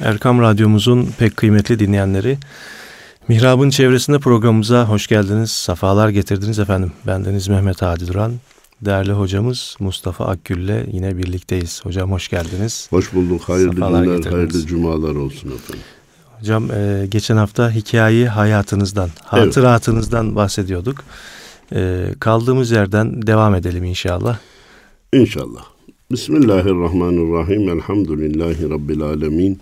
Erkam Radyomuzun pek kıymetli dinleyenleri, Mihrab'ın çevresinde programımıza hoş geldiniz, safalar getirdiniz efendim. Bendeniz Mehmet Hadi Duran, değerli hocamız Mustafa Akgül ile yine birlikteyiz. Hocam hoş geldiniz. Hoş bulduk, hayırlı safalar günler, getirdiniz. hayırlı cumalar olsun efendim. Hocam e, geçen hafta hikayeyi hayatınızdan, hatıratınızdan evet. bahsediyorduk. E, kaldığımız yerden devam edelim inşallah. İnşallah. Bismillahirrahmanirrahim. Elhamdülillahi Rabbil alemin.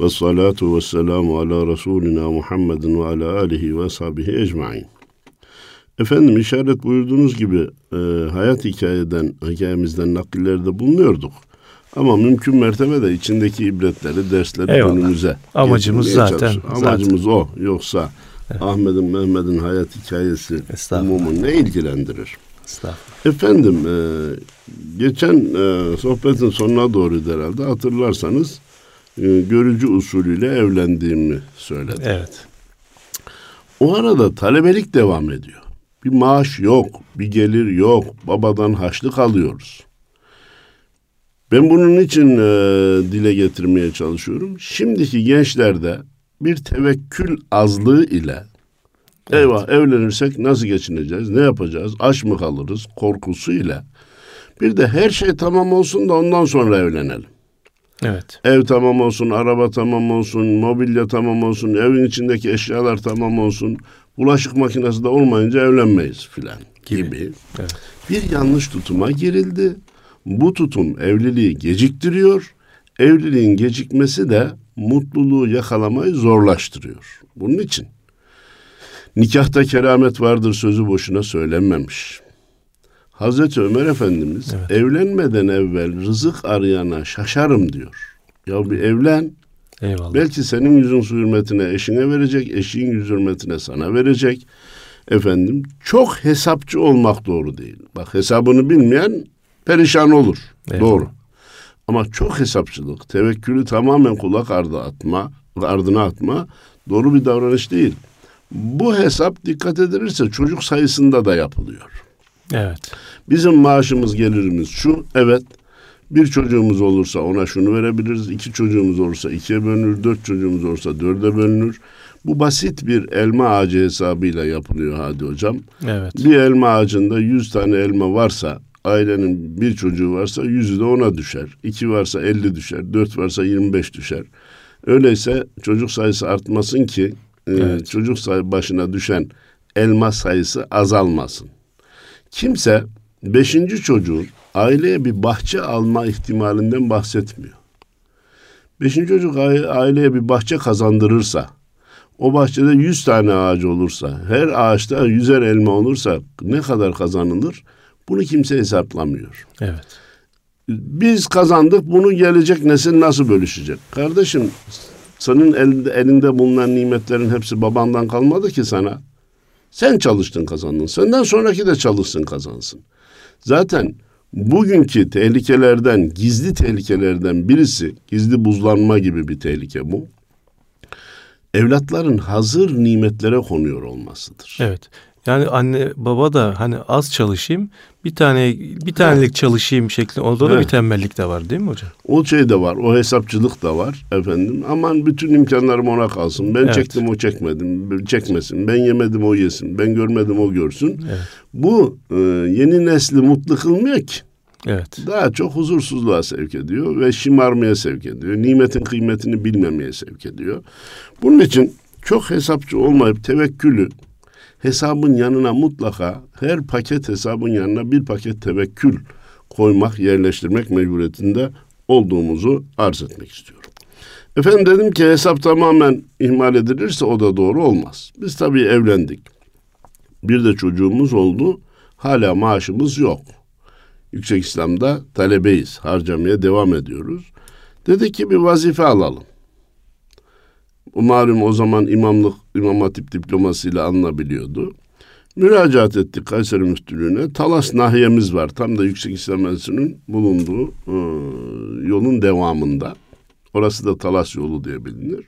Ve salatu ve selamu ala Resulina Muhammedin ve ala alihi ve sahibihi ecmain. Efendim işaret buyurduğunuz gibi e, hayat hikayeden, hikayemizden nakillerde bulunuyorduk. Ama mümkün mertebe de içindeki ibretleri, dersleri Eyvallah. önümüze Amacımız zaten. Amacımız zaten. o. Yoksa evet. Ahmet'in, Mehmet'in hayat hikayesi umumu ne ilgilendirir? Efendim, e, geçen e, sohbetin sonuna doğru herhalde hatırlarsanız e, görücü usulüyle evlendiğimi söyledim. Evet. O arada talebelik devam ediyor. Bir maaş yok, bir gelir yok, babadan haçlık alıyoruz. Ben bunun için e, dile getirmeye çalışıyorum. Şimdiki gençlerde bir tevekkül azlığı ile evet. eyvah evlenirsek nasıl geçineceğiz, ne yapacağız, aç mı kalırız korkusu ile bir de her şey tamam olsun da ondan sonra evlenelim. Evet. Ev tamam olsun, araba tamam olsun, mobilya tamam olsun, evin içindeki eşyalar tamam olsun. Bulaşık makinesi de olmayınca evlenmeyiz filan gibi. gibi. Evet. Bir yanlış tutuma girildi. Bu tutum evliliği geciktiriyor. Evliliğin gecikmesi de mutluluğu yakalamayı zorlaştırıyor. Bunun için nikahta keramet vardır sözü boşuna söylenmemiş. Hazreti Ömer Efendimiz evet. evlenmeden evvel rızık arayana şaşarım diyor. Ya bir evlen. Eyvallah. Belki senin yüzün su hürmetine eşine verecek, eşin yüz hürmetine sana verecek. Efendim çok hesapçı olmak doğru değil. Bak hesabını bilmeyen perişan olur. Eyvallah. Doğru. Ama çok hesapçılık, tevekkülü tamamen kulak ardı atma, ardına atma doğru bir davranış değil. Bu hesap dikkat edilirse çocuk sayısında da yapılıyor. Evet. Bizim maaşımız gelirimiz şu. Evet. Bir çocuğumuz olursa ona şunu verebiliriz. İki çocuğumuz olursa ikiye bölünür. Dört çocuğumuz olursa dörde bölünür. Bu basit bir elma ağacı hesabıyla yapılıyor hadi hocam. Evet. Bir elma ağacında yüz tane elma varsa ailenin bir çocuğu varsa yüzü de ona düşer. İki varsa elli düşer. Dört varsa yirmi beş düşer. Öyleyse çocuk sayısı artmasın ki e, evet. çocuk sayı başına düşen elma sayısı azalmasın. Kimse beşinci çocuğun aileye bir bahçe alma ihtimalinden bahsetmiyor. Beşinci çocuk aileye bir bahçe kazandırırsa, o bahçede yüz tane ağaç olursa, her ağaçta yüzer elma olursa ne kadar kazanılır? Bunu kimse hesaplamıyor. Evet. Biz kazandık, bunu gelecek nesil nasıl bölüşecek? Kardeşim, senin elinde, elinde bulunan nimetlerin hepsi babandan kalmadı ki sana. Sen çalıştın kazandın. Senden sonraki de çalışsın kazansın. Zaten bugünkü tehlikelerden, gizli tehlikelerden birisi, gizli buzlanma gibi bir tehlike bu. Evlatların hazır nimetlere konuyor olmasıdır. Evet. Yani anne baba da hani az çalışayım bir tane bir tanelik çalışayım şeklinde orada da bir tembellik de var değil mi hocam? O şey de var. O hesapçılık da var efendim. Aman bütün imkanlarım ona kalsın. Ben evet. çektim o çekmedim. Çekmesin. Ben yemedim o yesin. Ben görmedim o görsün. Evet. Bu e, yeni nesli mutlu kılmıyor ki. Evet. Daha çok huzursuzluğa sevk ediyor ve şımarmaya sevk ediyor. Nimetin kıymetini bilmemeye sevk ediyor. Bunun için çok hesapçı olmayıp tevekkülü hesabın yanına mutlaka her paket hesabın yanına bir paket tevekkül koymak, yerleştirmek mecburiyetinde olduğumuzu arz etmek istiyorum. Efendim dedim ki hesap tamamen ihmal edilirse o da doğru olmaz. Biz tabii evlendik. Bir de çocuğumuz oldu. Hala maaşımız yok. Yüksek İslam'da talebeyiz. Harcamaya devam ediyoruz. Dedi ki bir vazife alalım. Malum o zaman imamlık, imam hatip diplomasıyla alınabiliyordu. Müracaat ettik Kayseri Müftülüğü'ne. Talas nahiyemiz var. Tam da Yüksek İslam Enstitüsü'nün bulunduğu e, yolun devamında. Orası da Talas yolu diye bilinir.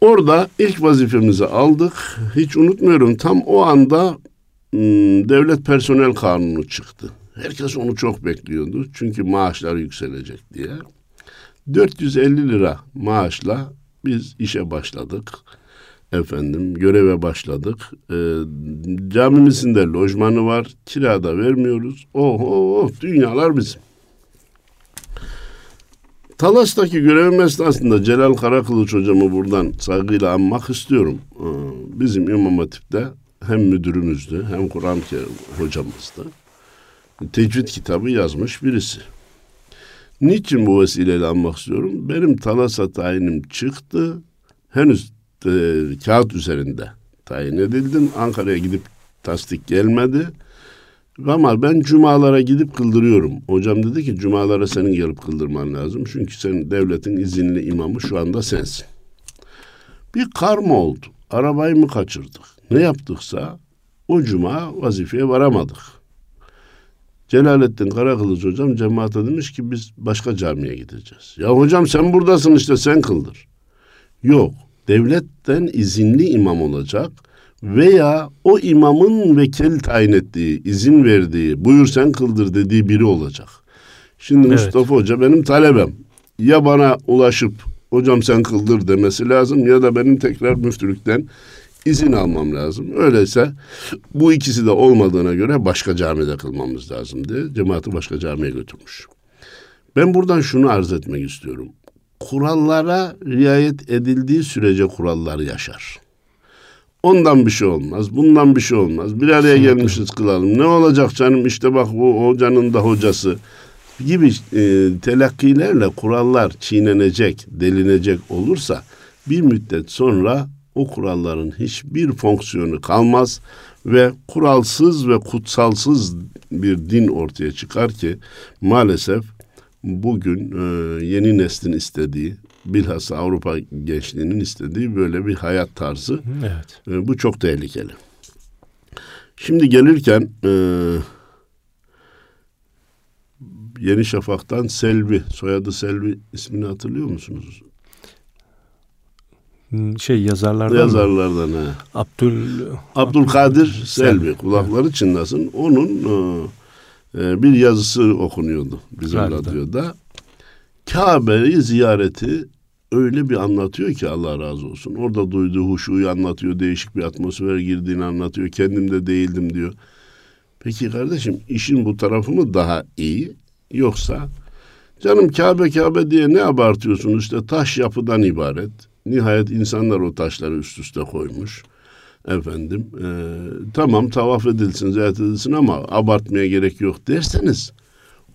Orada ilk vazifemizi aldık. Hiç unutmuyorum tam o anda m, devlet personel kanunu çıktı. Herkes onu çok bekliyordu. Çünkü maaşlar yükselecek diye. 450 lira maaşla biz işe başladık. Efendim göreve başladık. Ee, camimizin de lojmanı var. Kirada vermiyoruz. Oh, oh, oh dünyalar bizim. Talas'taki görevim esnasında Celal Karakılıç hocamı buradan saygıyla anmak istiyorum. Ee, bizim İmam Hatip'te hem müdürümüzdü hem Kur'an hocamızdı. Tecvid kitabı yazmış birisi. Niçin bu vesileyle anmak istiyorum? Benim Talas'a tayinim çıktı. Henüz e, kağıt üzerinde tayin edildim. Ankara'ya gidip tasdik gelmedi. Ama ben cumalara gidip kıldırıyorum. Hocam dedi ki cumalara senin gelip kıldırman lazım. Çünkü sen devletin izinli imamı şu anda sensin. Bir karma oldu. Arabayı mı kaçırdık? Ne yaptıksa o cuma vazifeye varamadık. Celalettin Karakılıç hocam cemaate demiş ki biz başka camiye gideceğiz. Ya hocam sen buradasın işte sen kıldır. Yok devletten izinli imam olacak veya o imamın vekil tayin ettiği, izin verdiği, buyur sen kıldır dediği biri olacak. Şimdi evet. Mustafa Hoca benim talebem. Ya bana ulaşıp hocam sen kıldır demesi lazım ya da benim tekrar müftülükten izin almam lazım. Öyleyse bu ikisi de olmadığına göre başka camide kılmamız lazım diye cemaati başka camiye götürmüş. Ben buradan şunu arz etmek istiyorum. Kurallara riayet edildiği sürece kurallar yaşar. Ondan bir şey olmaz, bundan bir şey olmaz. Bir araya gelmişiz kılalım. Ne olacak canım işte bak bu hocanın da hocası gibi e, telakkilerle kurallar çiğnenecek, delinecek olursa bir müddet sonra o kuralların hiçbir fonksiyonu kalmaz ve kuralsız ve kutsalsız bir din ortaya çıkar ki maalesef bugün e, yeni neslin istediği bilhassa Avrupa gençliğinin istediği böyle bir hayat tarzı. Evet. E, bu çok tehlikeli. Şimdi gelirken e, Yeni Şafak'tan Selvi, soyadı Selvi ismini hatırlıyor musunuz? Hmm, şey yazarlardan yazarlardan mı? he. Abdül Abdülkadir Selvi, kulakları çınlasın. Onun e, e, bir yazısı okunuyordu bizim radyoda. radyoda. Kabe'yi ziyareti öyle bir anlatıyor ki Allah razı olsun. Orada duyduğu huşuyu anlatıyor, değişik bir atmosfer girdiğini anlatıyor. Kendimde değildim diyor. Peki kardeşim işin bu tarafı mı daha iyi yoksa canım Kabe Kabe diye ne abartıyorsun işte taş yapıdan ibaret. Nihayet insanlar o taşları üst üste koymuş. Efendim e, tamam tavaf edilsin, ziyaret edilsin ama abartmaya gerek yok derseniz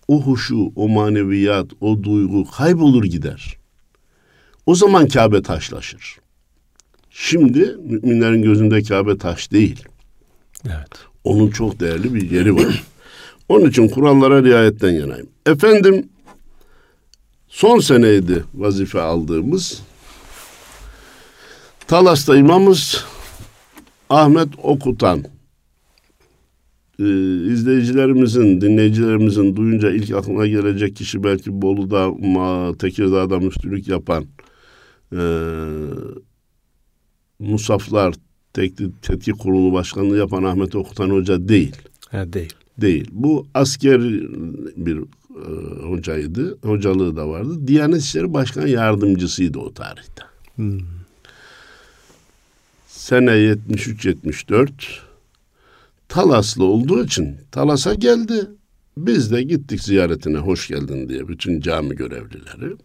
o huşu, o maneviyat, o duygu kaybolur gider. O zaman Kabe taşlaşır. Şimdi müminlerin gözünde Kabe taş değil. Evet. Onun çok değerli bir yeri var. Onun için kurallara riayetten yanayım. Efendim son seneydi vazife aldığımız. Talas'ta imamız Ahmet Okutan ee, izleyicilerimizin, dinleyicilerimizin duyunca ilk aklına gelecek kişi belki Bolu'da, Tekirdağ'da müftülük yapan e, Musaflar Tetkik, Tetkik Kurulu Başkanlığı yapan Ahmet Okutan Hoca değil. Ha, değil. Değil. Bu asker bir e, hocaydı. Hocalığı da vardı. Diyanet İşleri Başkan Yardımcısıydı o tarihte. Hmm. Sene 73-74 Talaslı olduğu için Talas'a geldi. Biz de gittik ziyaretine hoş geldin diye bütün cami görevlileri.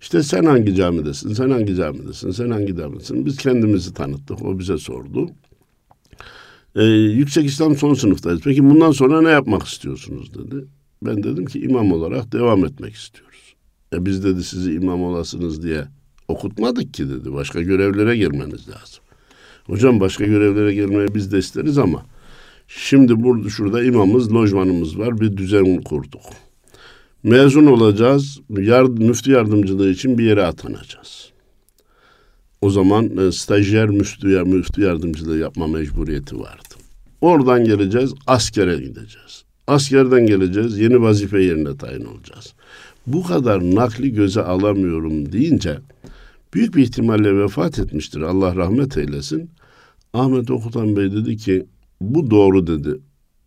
İşte sen hangi camidesin, sen hangi camidesin, sen hangi camidesin? Biz kendimizi tanıttık, o bize sordu. Ee, yüksek İslam son sınıftayız. Peki bundan sonra ne yapmak istiyorsunuz dedi. Ben dedim ki imam olarak devam etmek istiyoruz. E biz dedi sizi imam olasınız diye okutmadık ki dedi. Başka görevlere girmeniz lazım. Hocam başka görevlere gelmeyi biz de isteriz ama şimdi burada şurada imamız, lojmanımız var. Bir düzen kurduk. Mezun olacağız. Yard, müftü yardımcılığı için bir yere atanacağız. O zaman e, stajyer müftü, müftü yardımcılığı yapma mecburiyeti vardı. Oradan geleceğiz, askere gideceğiz. Askerden geleceğiz, yeni vazife yerine tayin olacağız. Bu kadar nakli göze alamıyorum deyince büyük bir ihtimalle vefat etmiştir. Allah rahmet eylesin. Ahmet Okutan Bey dedi ki bu doğru dedi.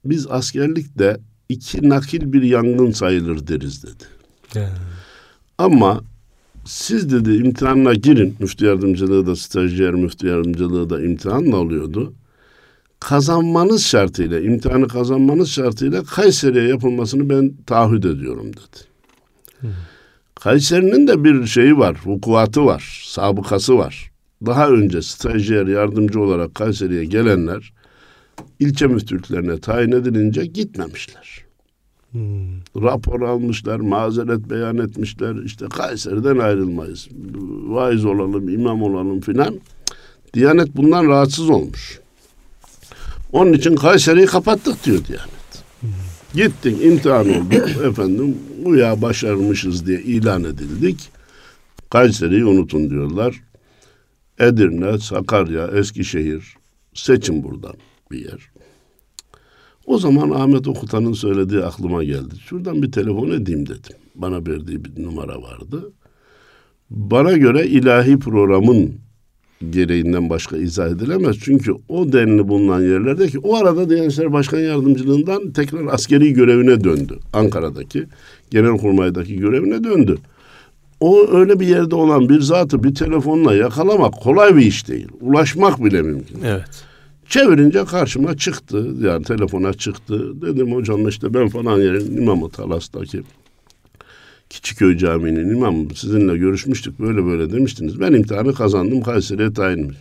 Biz askerlikte iki nakil bir yangın sayılır deriz dedi. Yani. Ama siz dedi imtihanına girin. Müftü yardımcılığı da stajyer müftü yardımcılığı da imtihanla oluyordu. Kazanmanız şartıyla, imtihanı kazanmanız şartıyla Kayseri'ye yapılmasını ben taahhüt ediyorum dedi. Hmm. Kayseri'nin de bir şeyi var, vukuatı var, sabıkası var. Daha önce stajyer yardımcı olarak Kayseri'ye gelenler ilçe müftülüklerine tayin edilince gitmemişler. Hmm. Rapor almışlar, mazeret beyan etmişler. İşte Kayseri'den ayrılmayız. Vaiz olalım, imam olalım filan. Diyanet bundan rahatsız olmuş. Onun için Kayseri'yi kapattık diyor Diyanet. Hmm. Gittik, imtihan olduk. Efendim, uya başarmışız diye ilan edildik. Kayseri'yi unutun diyorlar. Edirne, Sakarya, Eskişehir seçin buradan bir yer. O zaman Ahmet Okutan'ın söylediği aklıma geldi. Şuradan bir telefon edeyim dedim. Bana verdiği bir numara vardı. Bana göre ilahi programın gereğinden başka izah edilemez. Çünkü o denli bulunan yerlerdeki o arada Diyanet İşleri Başkan Yardımcılığından tekrar askeri görevine döndü. Ankara'daki Genelkurmay'daki görevine döndü. O öyle bir yerde olan bir zatı bir telefonla yakalamak kolay bir iş değil. Ulaşmak bile mümkün. Evet. Çevirince karşıma çıktı. Yani telefona çıktı. Dedim hocam işte ben falan yerin imamı Talas'taki Küçükköy Camii'nin imamı sizinle görüşmüştük böyle böyle demiştiniz. Ben imtihanı kazandım Kayseri'ye tayinmiş.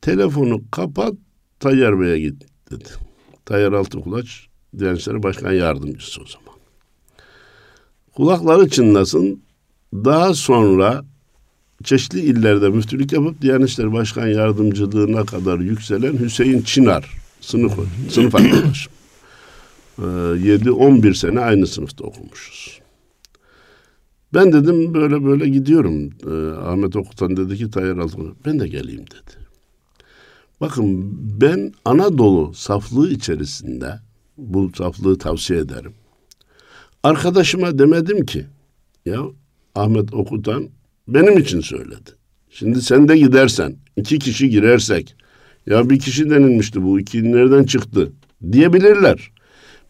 Telefonu kapat Tayyar Bey'e git dedi. Tayyar Altıkulaç Diyanet Başkan Yardımcısı o zaman. Kulakları çınlasın. Daha sonra çeşitli illerde müftülük yapıp Diyanet İşleri Başkan Yardımcılığına kadar yükselen Hüseyin Çınar sınıf, sınıf arkadaşım. Ee, 7-11 sene aynı sınıfta okumuşuz. Ben dedim böyle böyle gidiyorum. Ee, Ahmet Okutan dedi ki Tayyar Altıman ben de geleyim dedi. Bakın ben Anadolu saflığı içerisinde bu saflığı tavsiye ederim. Arkadaşıma demedim ki ya Ahmet Okutan benim için söyledi. Şimdi sen de gidersen, iki kişi girersek, ya bir kişi denilmişti bu, iki nereden çıktı diyebilirler.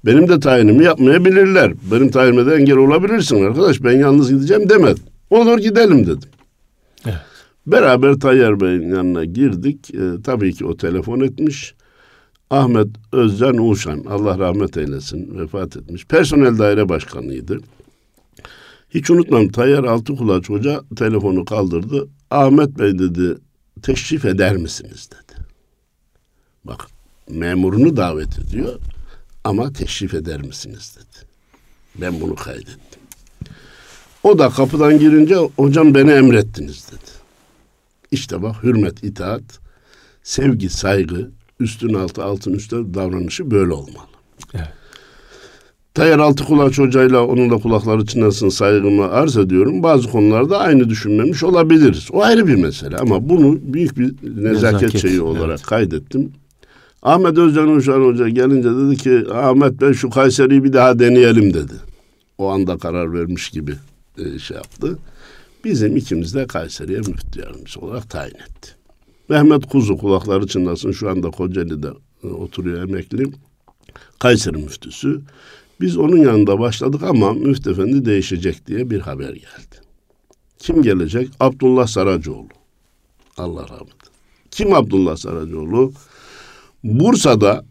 Benim de tayinimi yapmayabilirler. Benim tayinime de engel olabilirsin arkadaş. Ben yalnız gideceğim demedim. Olur gidelim dedim. Evet. Beraber Tayyar Bey'in yanına girdik. Ee, tabii ki o telefon etmiş. Ahmet Özcan Uşan, Allah rahmet eylesin, vefat etmiş. Personel daire başkanıydı. Hiç unutmam Tayyar Altıkulaç Hoca telefonu kaldırdı. Ahmet Bey dedi teşrif eder misiniz dedi. Bak memurunu davet ediyor ama teşrif eder misiniz dedi. Ben bunu kaydettim. O da kapıdan girince hocam beni emrettiniz dedi. İşte bak hürmet, itaat, sevgi, saygı, üstün altı, altın üstte davranışı böyle olmalı. Evet. Tayyar Altıkulaç Hoca'yla onun da kulakları çınlasın saygımı arz ediyorum. Bazı konularda aynı düşünmemiş olabiliriz. O ayrı bir mesele ama bunu büyük bir nezaket, nezaket şeyi olarak evet. kaydettim. Ahmet Özcan Uşan Hoca gelince dedi ki Ahmet Bey şu Kayseri'yi bir daha deneyelim dedi. O anda karar vermiş gibi e, şey yaptı. Bizim ikimiz de Kayseri'ye müftü yardımcısı olarak tayin etti. Mehmet Kuzu kulakları çınlasın şu anda Kocaeli'de e, oturuyor emekli. Kayseri müftüsü. Biz onun yanında başladık ama Müftü Efendi değişecek diye bir haber geldi. Kim gelecek? Abdullah Saracoğlu. Allah rahmet. Kim Abdullah Saracoğlu? Bursa'da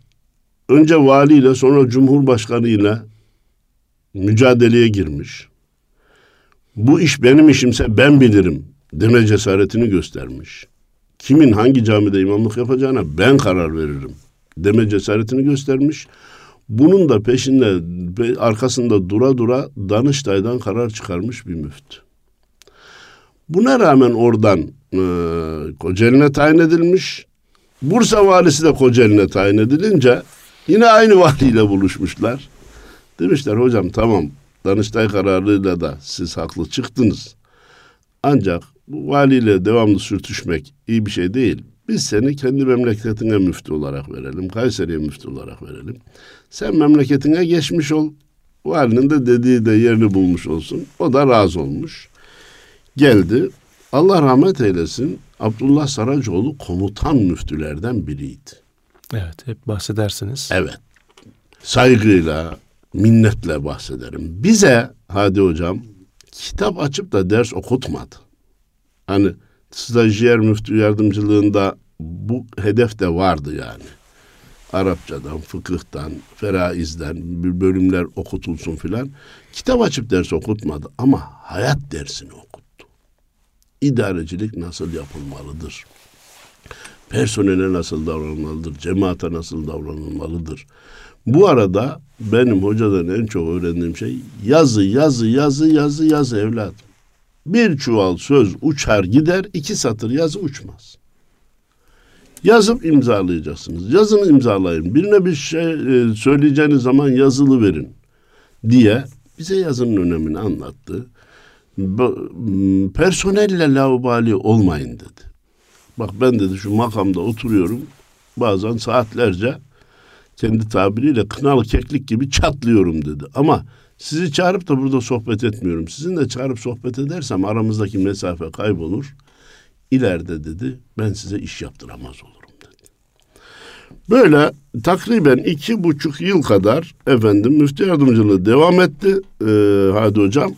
önce valiyle sonra cumhurbaşkanı ile mücadeleye girmiş. Bu iş benim işimse ben bilirim deme cesaretini göstermiş. Kimin hangi camide imamlık yapacağına ben karar veririm deme cesaretini göstermiş. Bunun da peşinde arkasında dura dura Danıştay'dan karar çıkarmış bir müftü. Buna rağmen oradan e, Kocaeli'ne tayin edilmiş. Bursa valisi de Kocaeli'ne tayin edilince yine aynı valiyle buluşmuşlar. Demişler hocam tamam Danıştay kararıyla da siz haklı çıktınız. Ancak bu valiyle devamlı sürtüşmek iyi bir şey değil. Biz seni kendi memleketine müftü olarak verelim. Kayseri'ye müftü olarak verelim. Sen memleketine geçmiş ol. Valinin de dediği de yerini bulmuş olsun. O da razı olmuş. Geldi. Allah rahmet eylesin. Abdullah Saracoğlu komutan müftülerden biriydi. Evet, hep bahsedersiniz. Evet. Saygıyla, minnetle bahsederim. Bize, hadi hocam, kitap açıp da ders okutmadı. Hani stajyer müftü yardımcılığında bu hedef de vardı yani. Arapçadan, fıkıhtan, feraizden bir bölümler okutulsun filan. Kitap açıp ders okutmadı ama hayat dersini okuttu. İdarecilik nasıl yapılmalıdır? Personele nasıl davranılmalıdır? Cemaate nasıl davranılmalıdır? Bu arada benim hocadan en çok öğrendiğim şey yazı, yazı, yazı, yazı, yazı evladım. Bir çuval söz uçar gider, iki satır yazı uçmaz. Yazıp imzalayacaksınız. Yazın imzalayın. Birine bir şey e, söyleyeceğiniz zaman yazılı verin diye bize yazının önemini anlattı. Personelle laubali olmayın dedi. Bak ben dedi şu makamda oturuyorum. Bazen saatlerce kendi tabiriyle kınalı keklik gibi çatlıyorum dedi. Ama sizi çağırıp da burada sohbet etmiyorum. Sizinle çağırıp sohbet edersem aramızdaki mesafe kaybolur. İleride dedi ben size iş yaptıramaz olurum dedi. Böyle takriben iki buçuk yıl kadar efendim müftü yardımcılığı devam etti ee, Hadi Hocam.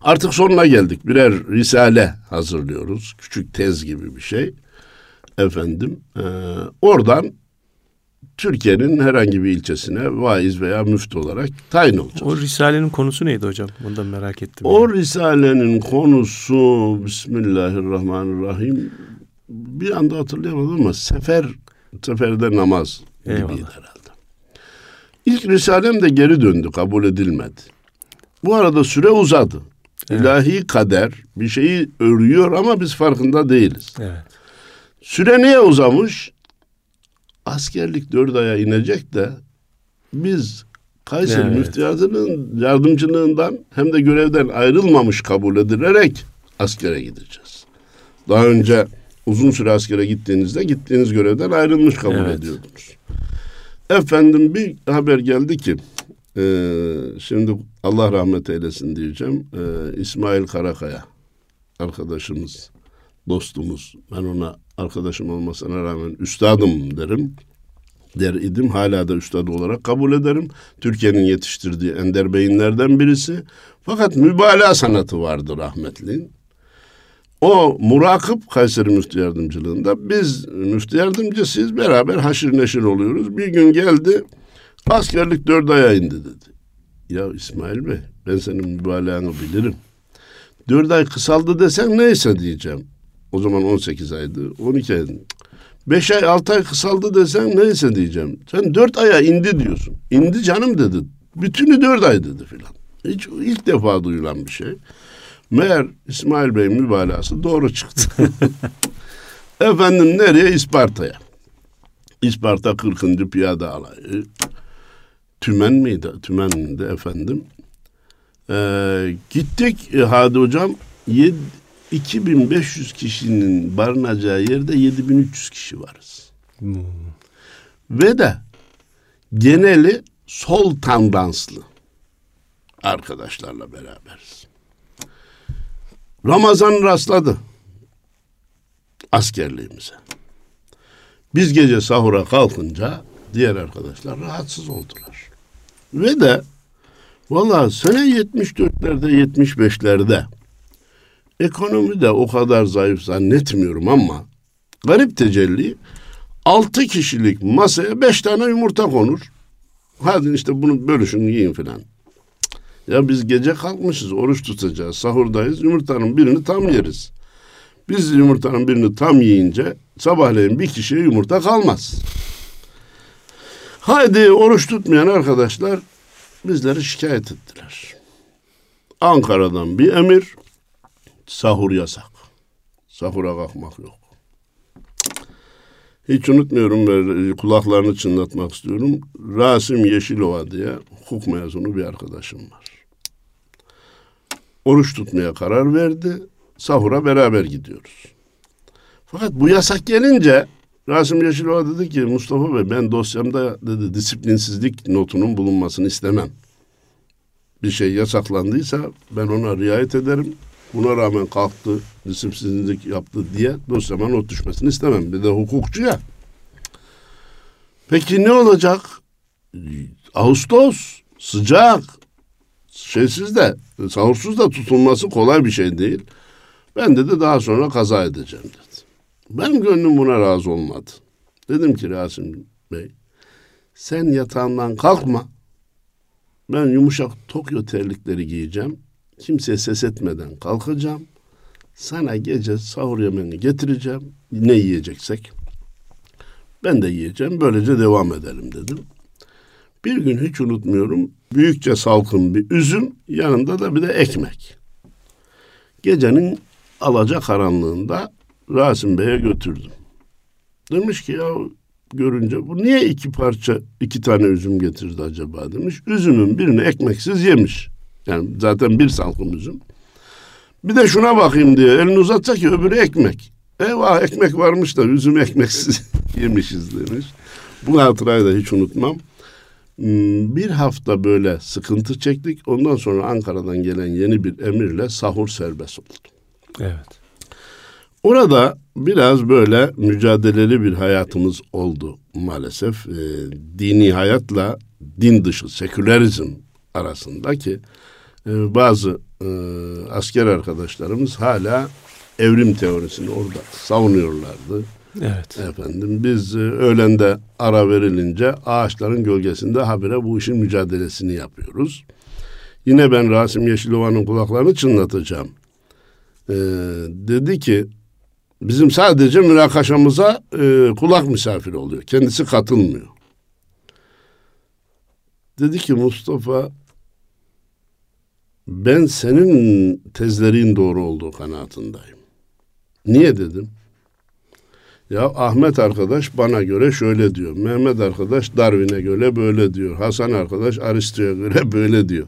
Artık sonuna geldik. Birer risale hazırlıyoruz. Küçük tez gibi bir şey. Efendim e, oradan Türkiye'nin herhangi bir ilçesine vaiz veya müftü olarak tayin olacak. O Risale'nin konusu neydi hocam? Bunu da merak ettim. O yani. Risale'nin konusu Bismillahirrahmanirrahim bir anda hatırlayamadım ama sefer seferde namaz Eyvallah. gibiydi herhalde. İlk Risalem de geri döndü, kabul edilmedi. Bu arada süre uzadı. Evet. İlahi kader bir şeyi örüyor ama biz farkında değiliz. Evet. Süre niye uzamış? Askerlik dört aya inecek de biz Kayseri evet. müftiyatının yardımcılığından hem de görevden ayrılmamış kabul edilerek askere gideceğiz. Daha önce uzun süre askere gittiğinizde gittiğiniz görevden ayrılmış kabul evet. ediyordunuz. Efendim bir haber geldi ki e, şimdi Allah rahmet eylesin diyeceğim. E, İsmail Karakaya arkadaşımız, dostumuz. Ben ona arkadaşım olmasına rağmen üstadım derim der idim. Hala da üstad olarak kabul ederim. Türkiye'nin yetiştirdiği ender beyinlerden birisi. Fakat mübalağa sanatı vardı rahmetliğin. O murakip Kayseri Müftü Yardımcılığında biz müftü yardımcısıyız beraber haşır neşir oluyoruz. Bir gün geldi askerlik dört aya indi dedi. Ya İsmail Bey ben senin mübalağanı bilirim. Dört ay kısaldı desen neyse diyeceğim. O zaman 18 aydı. 12 ay. Beş ay altı ay kısaldı desen neyse diyeceğim. Sen dört aya indi diyorsun. İndi canım dedi. Bütünü dört ay dedi filan. Hiç ilk defa duyulan bir şey. Meğer İsmail Bey'in mübalağası doğru çıktı. Efendim nereye? İsparta'ya. İsparta 40. Piyade Alayı. Tümen miydi? Tümen'di efendim. Ee, gittik e, Hadi Hocam. Yed, 2500 kişinin barınacağı yerde 7300 kişi varız. Hmm. Ve de geneli sol tandanslı arkadaşlarla beraberiz. Ramazan rastladı askerliğimize. Biz gece sahura kalkınca diğer arkadaşlar rahatsız oldular. Ve de valla sene 74'lerde 75'lerde Ekonomi de o kadar zayıf zannetmiyorum ama garip tecelli altı kişilik masaya beş tane yumurta konur. Hadi işte bunu bölüşün yiyin filan. Ya biz gece kalkmışız, oruç tutacağız, sahurdayız, yumurtanın birini tam yeriz. Biz yumurtanın birini tam yiyince sabahleyin bir kişiye yumurta kalmaz. Haydi oruç tutmayan arkadaşlar bizleri şikayet ettiler. Ankara'dan bir emir, sahur yasak. Sahura kalkmak yok. Hiç unutmuyorum böyle kulaklarını çınlatmak istiyorum. Rasim Yeşilova diye hukuk mezunu bir arkadaşım var. Oruç tutmaya karar verdi. Sahura beraber gidiyoruz. Fakat bu yasak gelince Rasim Yeşilova dedi ki Mustafa Bey ben dosyamda dedi disiplinsizlik notunun bulunmasını istemem. Bir şey yasaklandıysa ben ona riayet ederim. Buna rağmen kalktı, disiplinsizlik yaptı diye dosyama not düşmesini istemem. Bir de hukukçu ya. Peki ne olacak? Ağustos, sıcak. şeysiz de sahursuz da tutulması kolay bir şey değil. Ben dedi daha sonra kaza edeceğim dedi. Benim gönlüm buna razı olmadı. Dedim ki Rasim Bey sen yatağından kalkma. Ben yumuşak Tokyo terlikleri giyeceğim. Kimseye ses etmeden kalkacağım. Sana gece sahur yemeğini getireceğim. Ne yiyeceksek. Ben de yiyeceğim. Böylece devam edelim dedim. Bir gün hiç unutmuyorum. Büyükçe salkın bir üzüm. Yanında da bir de ekmek. Gecenin alaca karanlığında Rasim Bey'e götürdüm. Demiş ki ya görünce bu niye iki parça iki tane üzüm getirdi acaba demiş. Üzümün birini ekmeksiz yemiş. Yani zaten bir salkım üzüm. Bir de şuna bakayım diye elini uzatacak ki öbürü ekmek. Eyvah ekmek varmış da üzüm ekmeksiz yemişiz demiş. Bu hatırayı da hiç unutmam. Hmm, bir hafta böyle sıkıntı çektik. Ondan sonra Ankara'dan gelen yeni bir emirle sahur serbest oldu. Evet. Orada biraz böyle mücadeleli bir hayatımız oldu maalesef. E, dini hayatla din dışı sekülerizm arasındaki e, bazı e, asker arkadaşlarımız hala evrim teorisini orada savunuyorlardı. Evet. Efendim biz e, öğlende ara verilince ağaçların gölgesinde habire bu işin mücadelesini yapıyoruz. Yine ben Rasim Yeşilova'nın kulaklarını çınlatacağım. Ee, dedi ki bizim sadece münakaşamıza e, kulak misafiri oluyor. Kendisi katılmıyor. Dedi ki Mustafa ben senin tezlerin doğru olduğu kanaatindeyim. Niye dedim? Ya Ahmet arkadaş bana göre şöyle diyor. Mehmet arkadaş Darwin'e göre böyle diyor. Hasan arkadaş Aristo'ya göre böyle diyor.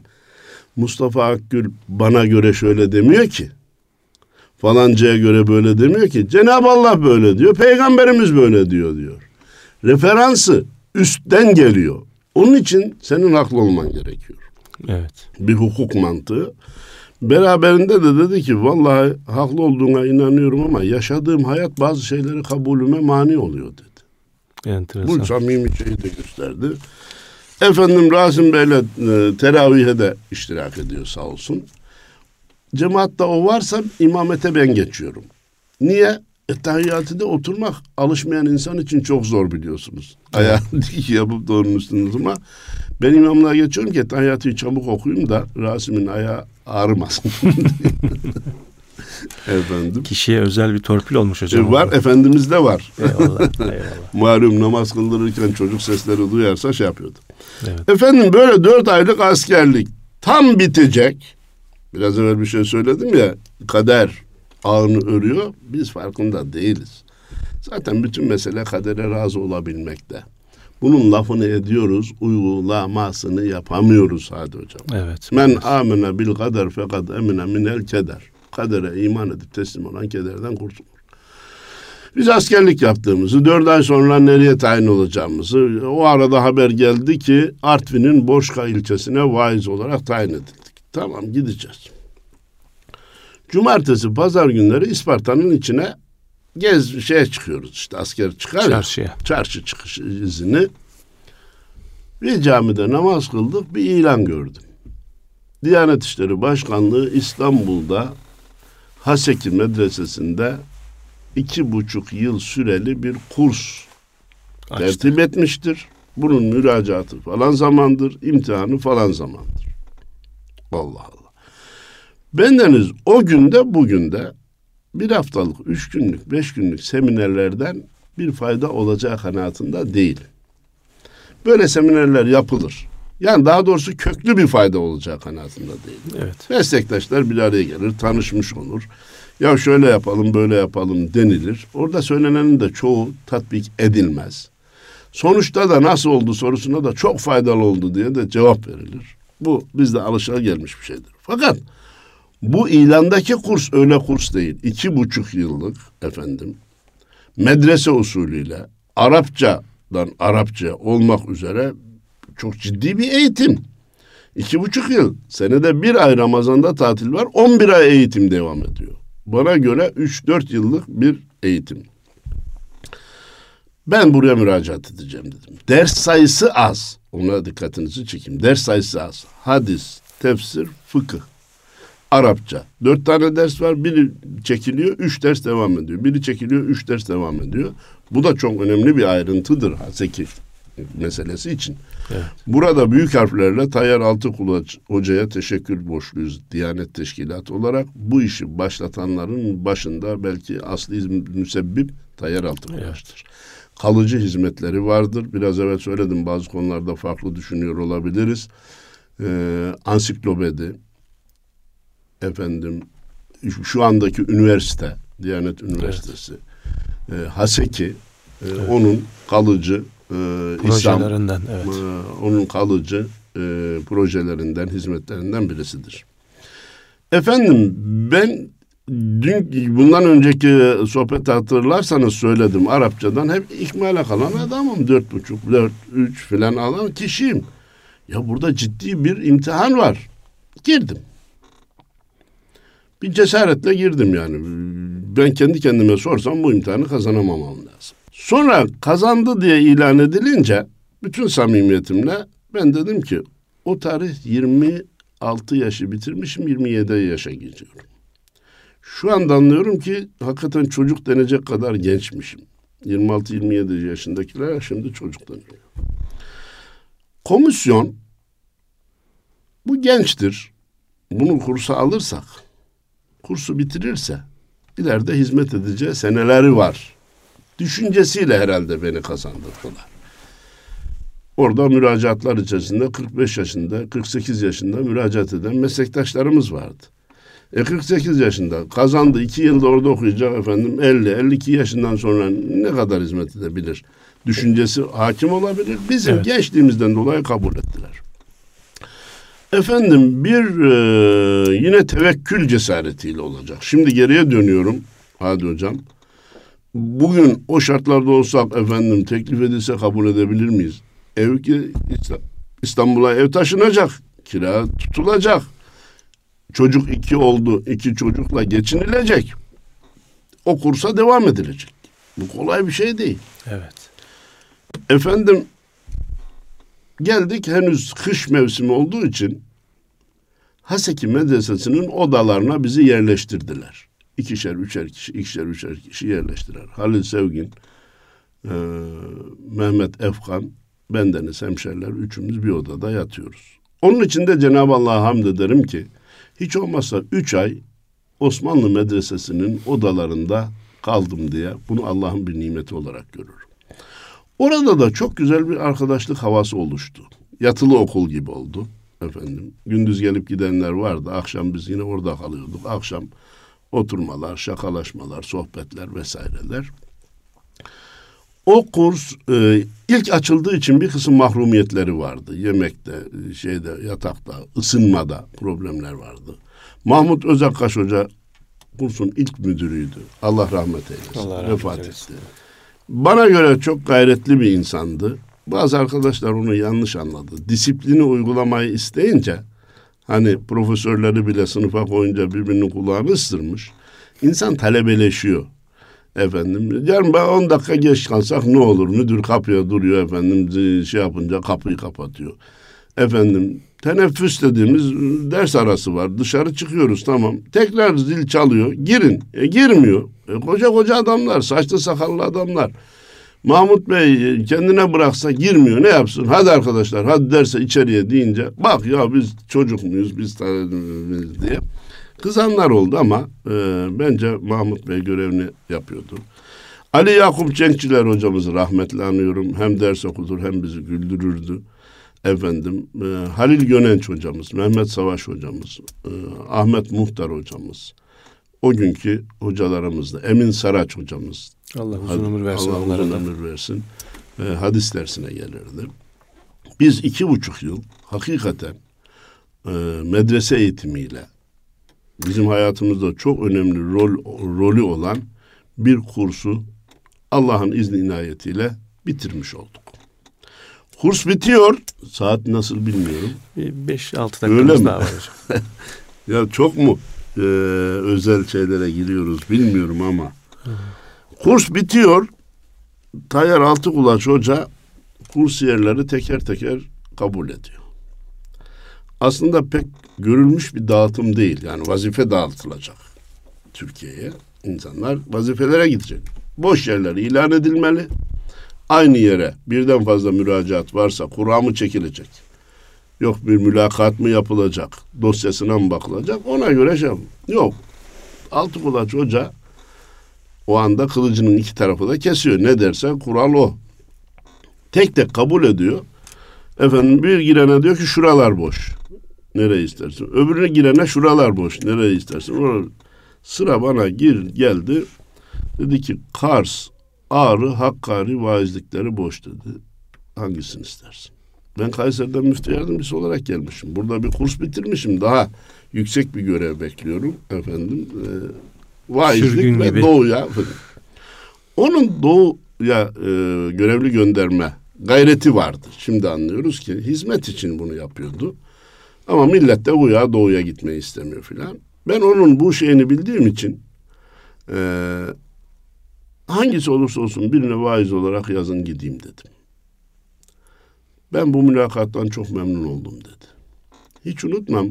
Mustafa Akgül bana göre şöyle demiyor ki. Falancaya göre böyle demiyor ki. Cenab-ı Allah böyle diyor. Peygamberimiz böyle diyor diyor. Referansı üstten geliyor. Onun için senin haklı olman gerekiyor. Evet. Bir hukuk mantığı. Beraberinde de dedi ki vallahi haklı olduğuna inanıyorum ama yaşadığım hayat bazı şeyleri kabulüme mani oluyor dedi. Enteresan. Bu samimi şeyi de gösterdi. Efendim Rasim Bey'le e, teravihe de iştirak ediyor sağ olsun. Cemaatte o varsa imamete ben geçiyorum. Niye? Ettehiyyatı oturmak alışmayan insan için çok zor biliyorsunuz. Ayağını dik yapıp da onun üstünüz ama ben imamlığa geçiyorum ki ettehiyyatı çabuk okuyayım da Rasim'in ayağı ağrımasın. Efendim. Kişiye özel bir torpil olmuş hocam. E, var, Efendimiz de var. Eyvallah, eyvallah. Malum namaz kıldırırken çocuk sesleri duyarsa şey yapıyordu. Evet. Efendim böyle dört aylık askerlik tam bitecek. Biraz evvel bir şey söyledim ya kader ağını örüyor. Biz farkında değiliz. Zaten bütün mesele kadere razı olabilmekte. Bunun lafını ediyoruz, uygulamasını yapamıyoruz hadi hocam. Evet. Men amene bil kader fekad emine minel keder. Kadere iman edip teslim olan kederden kurtulur. Biz askerlik yaptığımızı, dört ay sonra nereye tayin olacağımızı, o arada haber geldi ki Artvin'in Boşka ilçesine vaiz olarak tayin edildik. Tamam gideceğiz. Cumartesi, pazar günleri İsparta'nın içine gez şeye çıkıyoruz işte asker çıkar ya. Çarşıya. Çarşı çıkış izini. Bir camide namaz kıldık bir ilan gördüm. Diyanet İşleri Başkanlığı İstanbul'da Haseki Medresesi'nde iki buçuk yıl süreli bir kurs Açtı. tertip etmiştir. Bunun müracaatı falan zamandır, imtihanı falan zamandır. Allah Allah. Bendeniz o günde bugün de bir haftalık, üç günlük, beş günlük seminerlerden bir fayda olacağı kanaatinde değil. Böyle seminerler yapılır. Yani daha doğrusu köklü bir fayda olacağı kanaatinde değil. Evet. Meslektaşlar bir araya gelir, tanışmış olur. Ya şöyle yapalım, böyle yapalım denilir. Orada söylenenin de çoğu tatbik edilmez. Sonuçta da nasıl oldu sorusuna da çok faydalı oldu diye de cevap verilir. Bu bizde alışılagelmiş bir şeydir. Fakat bu ilandaki kurs öyle kurs değil. İki buçuk yıllık efendim medrese usulüyle Arapçadan Arapça olmak üzere çok ciddi bir eğitim. İki buçuk yıl. Senede bir ay Ramazan'da tatil var. On bir ay eğitim devam ediyor. Bana göre üç dört yıllık bir eğitim. Ben buraya müracaat edeceğim dedim. Ders sayısı az. Ona dikkatinizi çekeyim. Ders sayısı az. Hadis, tefsir, fıkıh. Arapça. Dört tane ders var. Biri çekiliyor, üç ders devam ediyor. Biri çekiliyor, üç ders devam ediyor. Bu da çok önemli bir ayrıntıdır Haseki meselesi için. Evet. Burada büyük harflerle Tayyar Altıkulaç Hoca'ya teşekkür borçluyuz Diyanet Teşkilatı olarak. Bu işi başlatanların başında belki asli müsebbip Tayyar Altıkulaç'tır. Evet. Kalıcı hizmetleri vardır. Biraz evvel söyledim bazı konularda farklı düşünüyor olabiliriz. Ee, ansiklopedi, efendim şu andaki üniversite, Diyanet Üniversitesi, evet. e, Haseki, e, evet. onun kalıcı e, İslam, evet. e, onun kalıcı e, projelerinden, hizmetlerinden birisidir. Efendim ben dün bundan önceki sohbet hatırlarsanız söyledim Arapçadan hep ikmale kalan adamım. Dört buçuk, dört, üç filan alan kişiyim. Ya burada ciddi bir imtihan var. Girdim bir cesaretle girdim yani. Ben kendi kendime sorsam bu imtihanı kazanamamam lazım. Sonra kazandı diye ilan edilince bütün samimiyetimle ben dedim ki o tarih 26 yaşı bitirmişim 27 yaşa geçiyorum. Şu anda anlıyorum ki hakikaten çocuk denecek kadar gençmişim. 26-27 yaşındakiler şimdi çocuk deniyor. Komisyon bu gençtir. Bunu kursa alırsak kursu bitirirse ileride hizmet edeceği seneleri var. Düşüncesiyle herhalde beni kazandırdılar. Orada müracaatlar içerisinde 45 yaşında, 48 yaşında müracaat eden meslektaşlarımız vardı. E 48 yaşında kazandı, iki yılda orada okuyacak efendim 50, 52 yaşından sonra ne kadar hizmet edebilir? Düşüncesi hakim olabilir. Bizim evet. gençliğimizden dolayı kabul ettiler. Efendim bir e, yine tevekkül cesaretiyle olacak. Şimdi geriye dönüyorum Hadi Hocam. Bugün o şartlarda olsak efendim teklif edilse kabul edebilir miyiz? Ev ki İstanbul'a ev taşınacak, kira tutulacak. Çocuk iki oldu, iki çocukla geçinilecek. O kursa devam edilecek. Bu kolay bir şey değil. Evet. Efendim Geldik henüz kış mevsimi olduğu için Haseki Medresesi'nin odalarına bizi yerleştirdiler. İkişer, üçer kişi, ikişer, üçer kişi yerleştirer. Halil Sevgin, e, Mehmet Efkan, bendeniz hemşeriler üçümüz bir odada yatıyoruz. Onun için de Cenab-ı Allah'a hamd ederim ki hiç olmazsa üç ay Osmanlı Medresesi'nin odalarında kaldım diye bunu Allah'ın bir nimeti olarak görürüm. Orada da çok güzel bir arkadaşlık havası oluştu. Yatılı okul gibi oldu efendim. Gündüz gelip gidenler vardı. Akşam biz yine orada kalıyorduk. Akşam oturmalar, şakalaşmalar, sohbetler vesaireler. O kurs e, ilk açıldığı için bir kısım mahrumiyetleri vardı. Yemekte, şeyde, yatakta, ısınmada problemler vardı. Mahmut Özakkaş Hoca kursun ilk müdürüydü. Allah rahmet eylesin. Allah rahmet Vefat eylesin. etti. Bana göre çok gayretli bir insandı. Bazı arkadaşlar onu yanlış anladı. Disiplini uygulamayı isteyince hani profesörleri bile sınıfa koyunca birbirinin kulağını ısırmış. İnsan talebeleşiyor. Efendim yarın ben 10 dakika geç kalsak ne olur? Müdür kapıya duruyor efendim şey yapınca kapıyı kapatıyor. Efendim teneffüs dediğimiz ders arası var. Dışarı çıkıyoruz tamam. Tekrar zil çalıyor. Girin. E, girmiyor. E, koca koca adamlar, saçlı sakallı adamlar. Mahmut Bey kendine bıraksa girmiyor. Ne yapsın? Hadi arkadaşlar hadi derse içeriye deyince bak ya biz çocuk muyuz biz tanemiz diye. Kızanlar oldu ama e, bence Mahmut Bey görevini yapıyordu. Ali Yakup Cenkçiler hocamızı rahmetli anıyorum. Hem ders okutur hem bizi güldürürdü efendim e, Halil Gönenç hocamız, Mehmet Savaş hocamız, e, Ahmet Muhtar hocamız, o günkü hocalarımızdı. Emin Saraç hocamız. Allah uzun ömür versin Allah uzun ömür versin. E, hadis dersine gelirdi. Biz iki buçuk yıl hakikaten e, medrese eğitimiyle bizim hayatımızda çok önemli rol rolü olan bir kursu Allah'ın izni inayetiyle bitirmiş olduk. Kurs bitiyor. Saat nasıl bilmiyorum. 5-6 dakikamız daha var hocam. ya çok mu e, özel şeylere giriyoruz bilmiyorum ama. Kurs bitiyor. Tayyar Altıkulaç Hoca kurs yerleri teker teker kabul ediyor. Aslında pek görülmüş bir dağıtım değil. Yani vazife dağıtılacak Türkiye'ye. İnsanlar vazifelere gidecek. Boş yerler ilan edilmeli. Aynı yere birden fazla müracaat varsa kura mı çekilecek? Yok bir mülakat mı yapılacak? Dosyasına mı bakılacak? Ona göre şey Yok. Altı kulaç hoca o anda kılıcının iki tarafı da kesiyor. Ne dersen kural o. Tek tek kabul ediyor. Efendim bir girene diyor ki şuralar boş. Nereye istersin? Öbürüne girene şuralar boş. Nereye istersin? Sıra bana gir geldi. Dedi ki Kars, Ağrı, Hakkari vaizlikleri boş dedi. Hangisini istersin? Ben Kayseri'den müftü yardımcısı olarak gelmişim. Burada bir kurs bitirmişim. Daha yüksek bir görev bekliyorum efendim. E, vaizlik Sürgün ve gibi. doğuya. Onun doğuya e, görevli gönderme gayreti vardı. Şimdi anlıyoruz ki hizmet için bunu yapıyordu. Ama millet de uya doğuya gitmeyi istemiyor filan. Ben onun bu şeyini bildiğim için e, hangisi olursa olsun birine vaiz olarak yazın gideyim dedim. Ben bu mülakattan çok memnun oldum dedi. Hiç unutmam.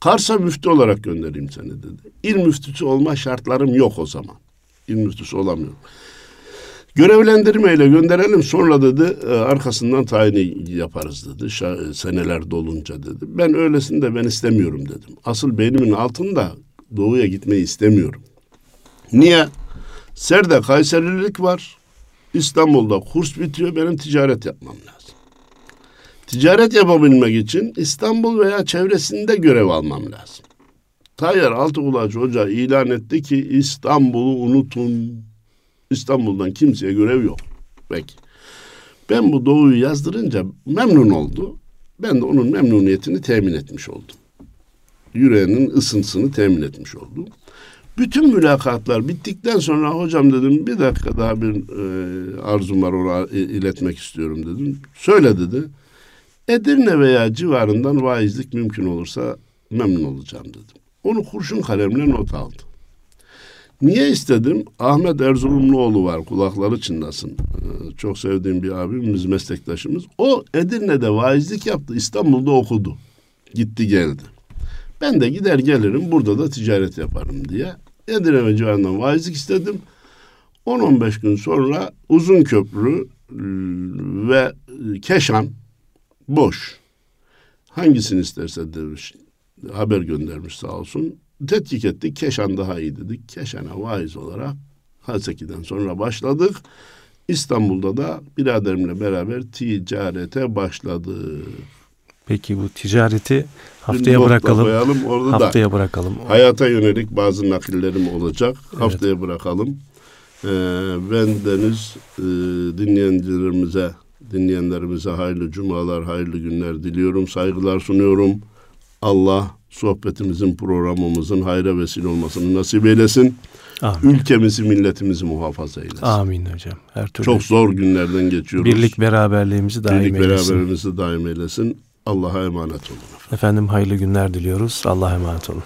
Kars'a müftü olarak göndereyim seni dedi. İl müftüsü olma şartlarım yok o zaman. İl müftüsü olamıyorum. Görevlendirmeyle gönderelim sonra dedi e, arkasından tayini yaparız dedi. Seneler dolunca dedi. Ben öylesini de ben istemiyorum dedim. Asıl beynimin altında doğuya gitmeyi istemiyorum. Niye? Serde Kayserilik var. İstanbul'da kurs bitiyor. Benim ticaret yapmam lazım. Ticaret yapabilmek için İstanbul veya çevresinde görev almam lazım. Tayyar Altıkulaç Hoca ilan etti ki İstanbul'u unutun. İstanbul'dan kimseye görev yok. Peki. Ben bu doğuyu yazdırınca memnun oldu. Ben de onun memnuniyetini temin etmiş oldum. Yüreğinin ısıntısını temin etmiş oldum. Bütün mülakatlar bittikten sonra hocam dedim bir dakika daha bir e, arzum var ona iletmek istiyorum dedim. Söyle dedi. Edirne veya civarından vaizlik mümkün olursa memnun olacağım dedim. Onu kurşun kalemle not aldım. Niye istedim? Ahmet Erzurumluoğlu var kulakları çınlasın. Ee, çok sevdiğim bir abimiz, meslektaşımız. O Edirne'de vaizlik yaptı. İstanbul'da okudu. Gitti geldi. Ben de gider gelirim burada da ticaret yaparım diye. Edirne ve civarından vaizlik istedim. 10-15 gün sonra Uzun Köprü ıı, ve Keşan boş. Hangisini isterse demiş, haber göndermiş sağ olsun tetkik ettik. Keşan daha iyi dedik. Keşan'a vaiz olarak Haseki'den sonra başladık. İstanbul'da da biraderimle beraber ticarete başladık. Peki bu ticareti haftaya bırakalım. Koyalım, orada haftaya da bırakalım. Hayata yönelik bazı nakillerim olacak. Evet. Haftaya bırakalım. Ee, ben Deniz e, dinleyenlerimize dinleyenlerimize hayırlı cumalar, hayırlı günler diliyorum. Saygılar sunuyorum. Allah sohbetimizin, programımızın hayra vesile olmasını nasip eylesin. Amin. Ülkemizi, milletimizi muhafaza eylesin. Amin hocam. Her türlü Çok zor günlerden geçiyoruz. Birlik beraberliğimizi daim Birlik eylesin. Birlik beraberliğimizi daim eylesin. Allah'a emanet olun. Efendim. hayırlı günler diliyoruz. Allah'a emanet olun.